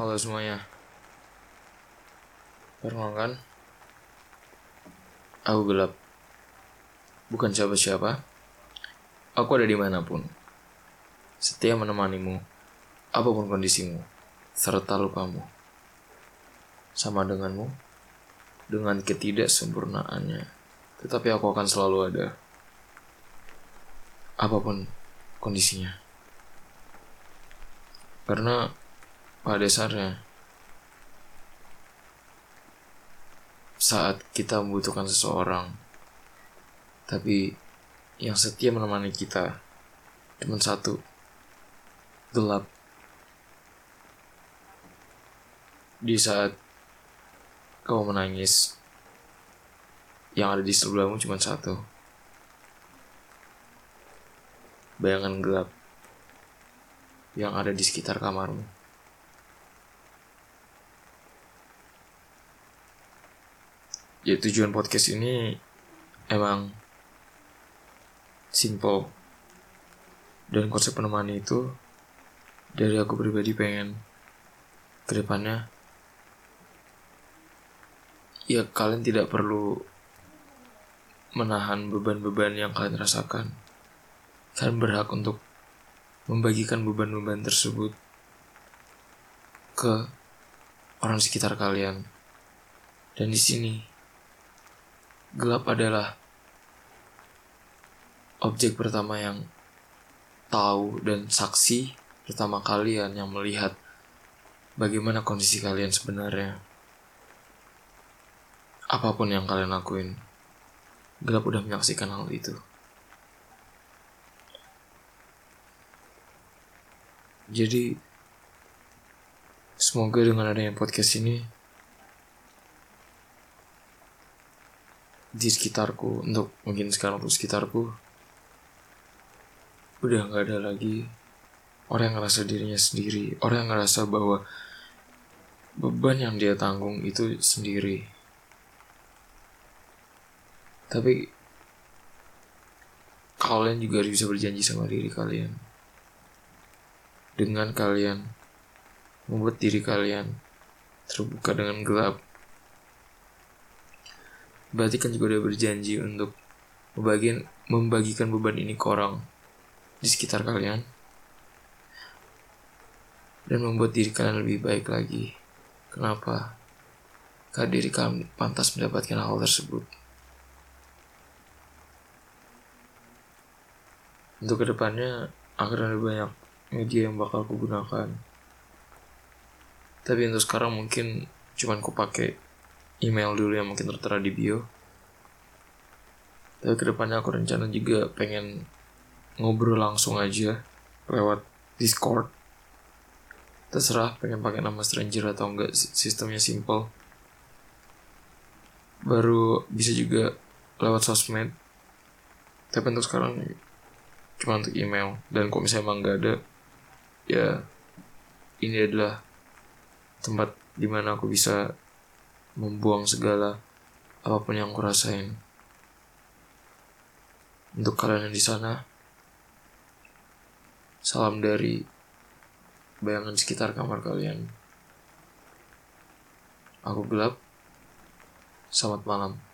Halo semuanya. Perkenalkan, aku gelap. Bukan siapa-siapa. Aku ada di mana pun. Setia menemanimu, apa pun kondisimu, serta lupamu. Sama denganmu, dengan ketidaksempurnaannya. Tetapi aku akan selalu ada. Apa pun kondisinya. Karena pada dasarnya. Saat kita membutuhkan seseorang tapi yang setia menemani kita cuma satu gelap. Di saat kau menangis yang ada di sebelahmu cuma satu. Bayangan gelap yang ada di sekitar kamarmu ya tujuan podcast ini emang simple. Dan konsep penemani itu dari aku pribadi pengen ke depannya ya kalian tidak perlu menahan beban-beban yang kalian rasakan. Kalian berhak untuk membagikan beban-beban tersebut ke orang sekitar kalian. Dan di sini gelap adalah objek pertama yang tahu dan saksi pertama kalian yang melihat bagaimana kondisi kalian sebenarnya. Apa pun yang kalian lakuin, gelap udah menyaksikan hal itu. Jadi, semoga dengan adanya podcast ini, di sekitarku untuk mungkin sekarang untuk sekitarku udah nggak ada lagi orang yang ngerasa dirinya sendiri orang yang ngerasa bahwa beban yang dia tanggung itu sendiri. Tapi kalian juga bisa berjanji sama diri kalian. Dengan kalian membuat diri kalian terbuka dengan gelap berarti kan juga udah berjanji untuk membagikan membagikan beban ini ke orang di sekitar kalian dan membuat diri kalian lebih baik lagi. Kenapa? Karena diri kalian pantas mendapatkan hal tersebut. Untuk ke depannya akan ada banyak media yang bakal aku gunakan. Tapi untuk sekarang mungkin cuman aku pakai email dulu yang mungkin tertera di bio. Tapi ke depannya aku rencana juga pengen ngobrol langsung aja lewat Discord. Terserah pengen pakai nama stranger atau enggak, sistemnya simple. Baru bisa juga lewat sosmed. Tapi untuk sekarang cuma untuk email. Dan kok misalnya emang nggak ada, ya ini adalah tempat di mana aku bisa membuang segala apa pun yang aku rasain. Untuk kalian yang di sana, salam dari bayangan sekitar kamar kalian. Aku gelap. Selamat malam.